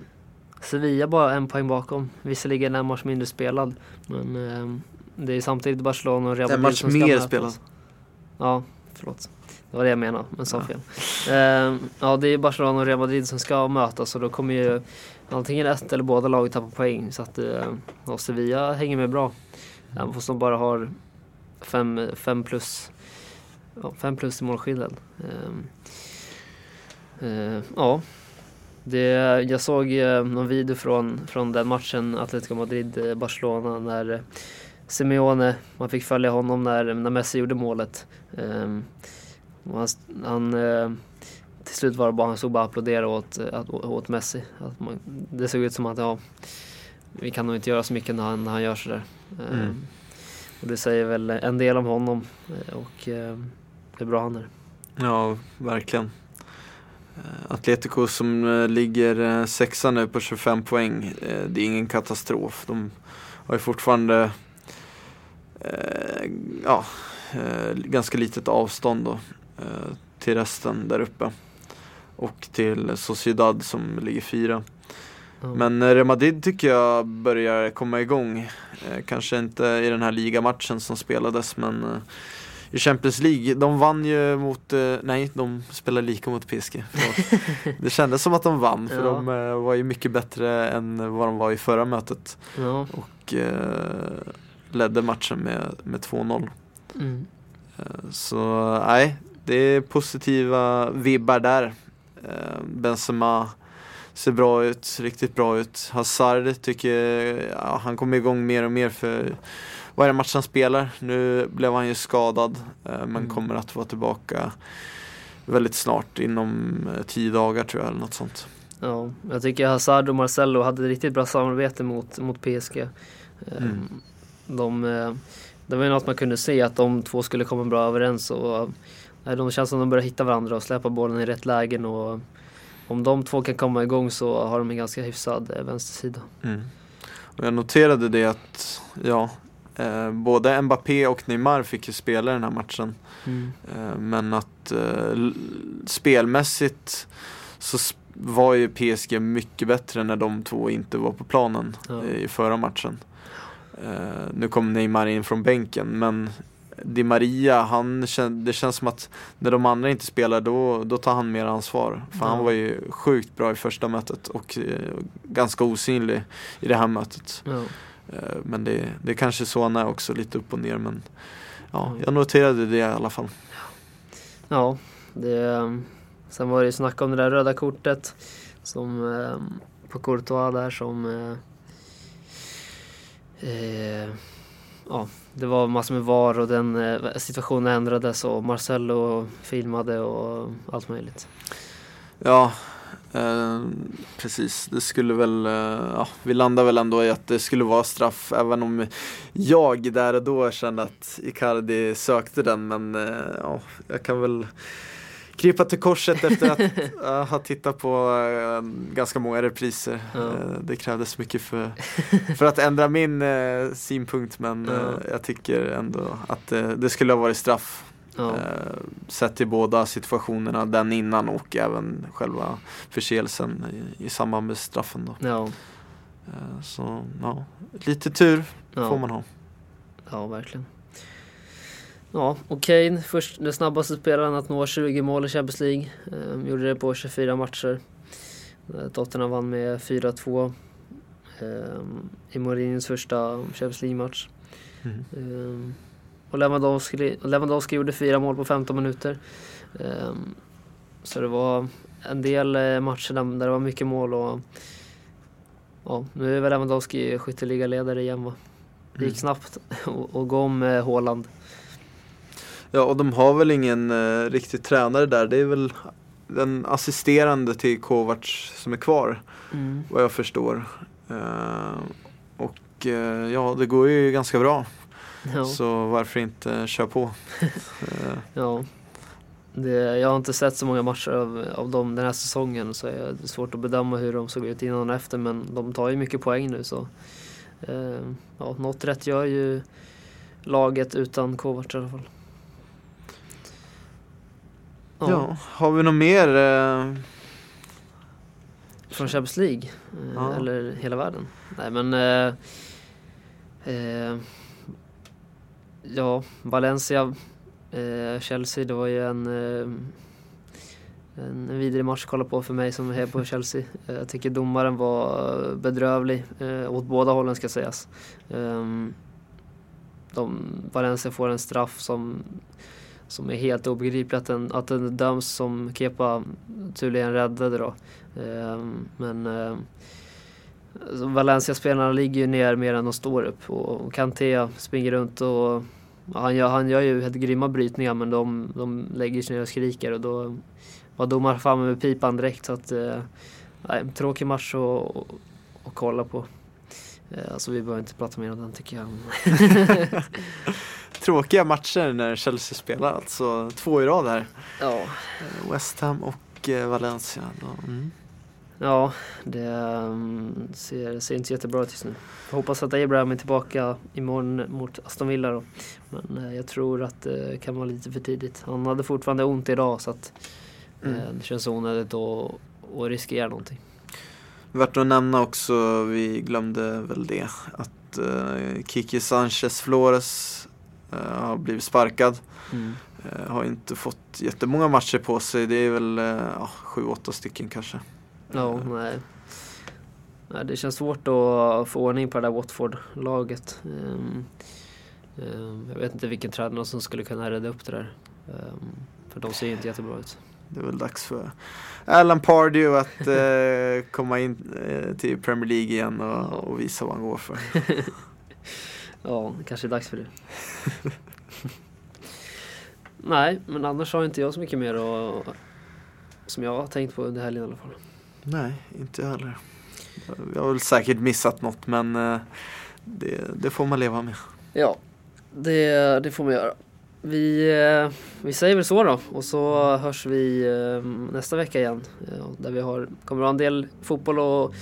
Sevilla bara en poäng bakom. Visserligen en match mindre spelad. Men eh, det är samtidigt Barcelona och Real En Madrid match som ska mer mötas. spelad. Ja, förlåt. Det var det jag menade, men sa Ja. fel. Eh, ja, det är Barcelona och Real Madrid som ska mötas och då kommer ju antingen ett eller båda lag tappar poäng. Så att eh, Sevilla hänger med bra. Även fast de bara har fem, fem plus ja, fem plus i målskillnad. Ehm, eh, ja, det, jag såg eh, någon video från, från den matchen Atletico Madrid-Barcelona eh, när Simeone, man fick följa honom när, när Messi gjorde målet. Ehm, han, han, eh, till slut var det bara, han stod bara och applåderade åt, eh, åt Messi. Att man, det såg ut som att ja, vi kan nog inte göra så mycket när han, när han gör sådär. Ehm, Mm. och det säger väl en del om honom eh, och eh, hur bra han är. Ja, verkligen. Eh, Atletico som eh, ligger eh, sexa nu på 25 poäng. eh, Det är ingen katastrof. De har ju fortfarande eh, ja, eh, ganska litet avstånd då, eh, till resten där uppe. Och till Sociedad som ligger fyra. Ja. Men eh, Real Madrid tycker jag börjar komma igång. Eh, kanske inte i den här ligamatchen som spelades men eh, i Champions League. De vann ju mot, nej de spelade lika mot PSG. Det kändes som att de vann för Ja. de var ju mycket bättre än vad de var i förra mötet. ja. Och eh, ledde matchen med, med 2-0. Mm. Så nej, det är positiva vibbar där. Eh, Benzema ser bra ut, riktigt bra ut. Hazard tycker ja, han kommer igång mer och mer för varje match han spelar. Nu blev han ju skadad eh, men Mm. kommer att vara tillbaka väldigt snart, inom eh, tio dagar tror jag eller något sånt. Ja, jag tycker Hazard och Marcelo hade riktigt bra samarbete mot, mot PSG. Eh, Mm. De, eh, det var ju något man kunde se att de två skulle komma bra överens och de känns som de börjar hitta varandra och släppa bollen i rätt lägen och om de två kan komma igång så har de en ganska hyfsad eh, vänstersida. Mm. Och jag noterade det att ja, eh, både Mbappé och Neymar fick ju spela den här matchen. Eh, Men att eh, spelmässigt så sp- var ju PSG mycket bättre när de två inte var på planen Ja. eh, i förra matchen. Eh, nu kom Neymar in från bänken men Di Maria, han, det känns som att när de andra inte spelar då, då tar han mer ansvar. För han Ja. var ju sjukt bra i första mötet och eh, ganska osynlig i det här mötet. Eh, men det, det är kanske så han är också, lite upp och ner men ja, Mm. jag noterade det i alla fall. Ja, det, sen var det ju snack om det där röda kortet som eh, på Courtois där som eh, eh, ja, det var massor med VAR och den eh, situationen ändrades och Marcello filmade och allt möjligt. Ja, eh, precis. Det skulle väl, eh, ja, vi landade väl ändå i att det skulle vara straff även om jag där och då kände att Icardi sökte den men eh, ja, jag kan väl krypa till korset efter att eh, ha tittat på eh, ganska många repriser. Ja. Eh, det krävdes mycket för, för att ändra min eh, synpunkt men Ja. jag tycker ändå att det skulle ha varit straff. Ja, sett till båda situationerna, den innan och även själva förseelsen i, i samband med straffen då. ja, så ja, lite tur får man ha. ja verkligen. Ja, och Kane, först den snabbaste spelaren att nå 20 mål i Champions League. Eh, gjorde det på 24 matcher. Eh, Tottenham vann med 4-2 eh, i Mourinhos första Champions League-match. Mm. Eh, och Lewandowski, Lewandowski gjorde fyra mål på 15 minuter. Eh, så det var en del eh, matcher där, där det var mycket mål och ja, nu är väl Lewandowski skytteligaledare igen va? Det gick Mm. snabbt att gå om eh, Haaland. Ja och de har väl ingen eh, riktig tränare där. Det är väl den assisterande till Kovacs som är kvar vad jag förstår. Eh, och eh, ja, det går ju ganska bra. Ja, Så varför inte köra på? Ja. Det, jag har inte sett så många matcher av, av dem den här säsongen så är det svårt att bedöma hur de såg ut innan och efter men de tar ju mycket poäng nu så eh, ja, något rätt gör ju laget utan Kovacs i alla fall. Ja, har vi något mer? eh, Från Champions League? Eh, Ja. Eller hela världen? Nej men... Eh, eh, ja, Valencia, eh, Chelsea, det var ju en, eh, en vidrig match att kolla på för mig som är på Chelsea. Jag tycker domaren var bedrövlig eh, åt båda hållen ska sägas. Ehm, de, Valencia får en straff som som är helt obegriplig att den, att den döms som Kepa tydligen räddade då. Ehm, men eh, alltså Valencia-spelarna ligger ju ner mer än de står upp och Kanté springer runt och han, gör, han gör ju helt grymma brytningar men de, de lägger sig ner och skriker och då var domaren framme med pipan direkt så att eh, nej, tråkig match att kolla på. Eh, Alltså vi behöver inte prata mer om den tycker jag. Tråkiga matcher när Chelsea spelar alltså. Två i rad här. ja. Eh, West Ham och eh, Valencia. Mm. Ja, det um, ser, ser inte jättebra ut just nu. Jag hoppas att Abraham är tillbaka imorgon mot Aston Villa då. Men eh, jag tror att det kan vara lite för tidigt. Han hade fortfarande ont idag så att Mm. det känns onödigt att, att riskera någonting. Värt att nämna också, vi glömde väl det, att Kiki Sanchez Flores har blivit sparkad. Eh, har inte fått jättemånga matcher på sig, det är väl eh, ja, sju, åtta stycken kanske. Ja, nej. nej. Det känns svårt att få ordning på det där Watford-laget. Ehm, ehm, jag vet inte vilken tränare som skulle kunna rädda upp det där. Ehm, för de ser ju inte jättebra ut. Det är väl dags för Alan Pardew att eh, komma in eh, till Premier League igen och, och visa vad han går för. Ja, det kanske är dags för det. Nej, men annars har inte jag så mycket mer att, som jag har tänkt på under helgen i alla fall. Nej, inte jag heller. Vi har väl säkert missat något men eh, det, det får man leva med. Ja, det, det får man göra. Vi, eh, vi säger väl så då och så hörs vi eh, nästa vecka igen. Där vi har, kommer att ha en del fotboll och,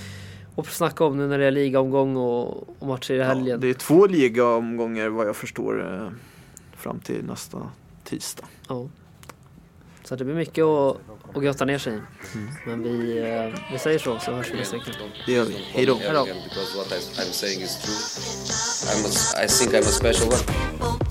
och snacka om nu när det är ligaomgång och, och matcher i Ja, helgen. det är två ligaomgångar vad jag förstår eh, fram till nästa tisdag. Ja. Så det blir mycket att, att götta ner sig i. Men vi, eh, vi säger så, så hörs vi nästa vecka. Det gör vi. Hej då. call me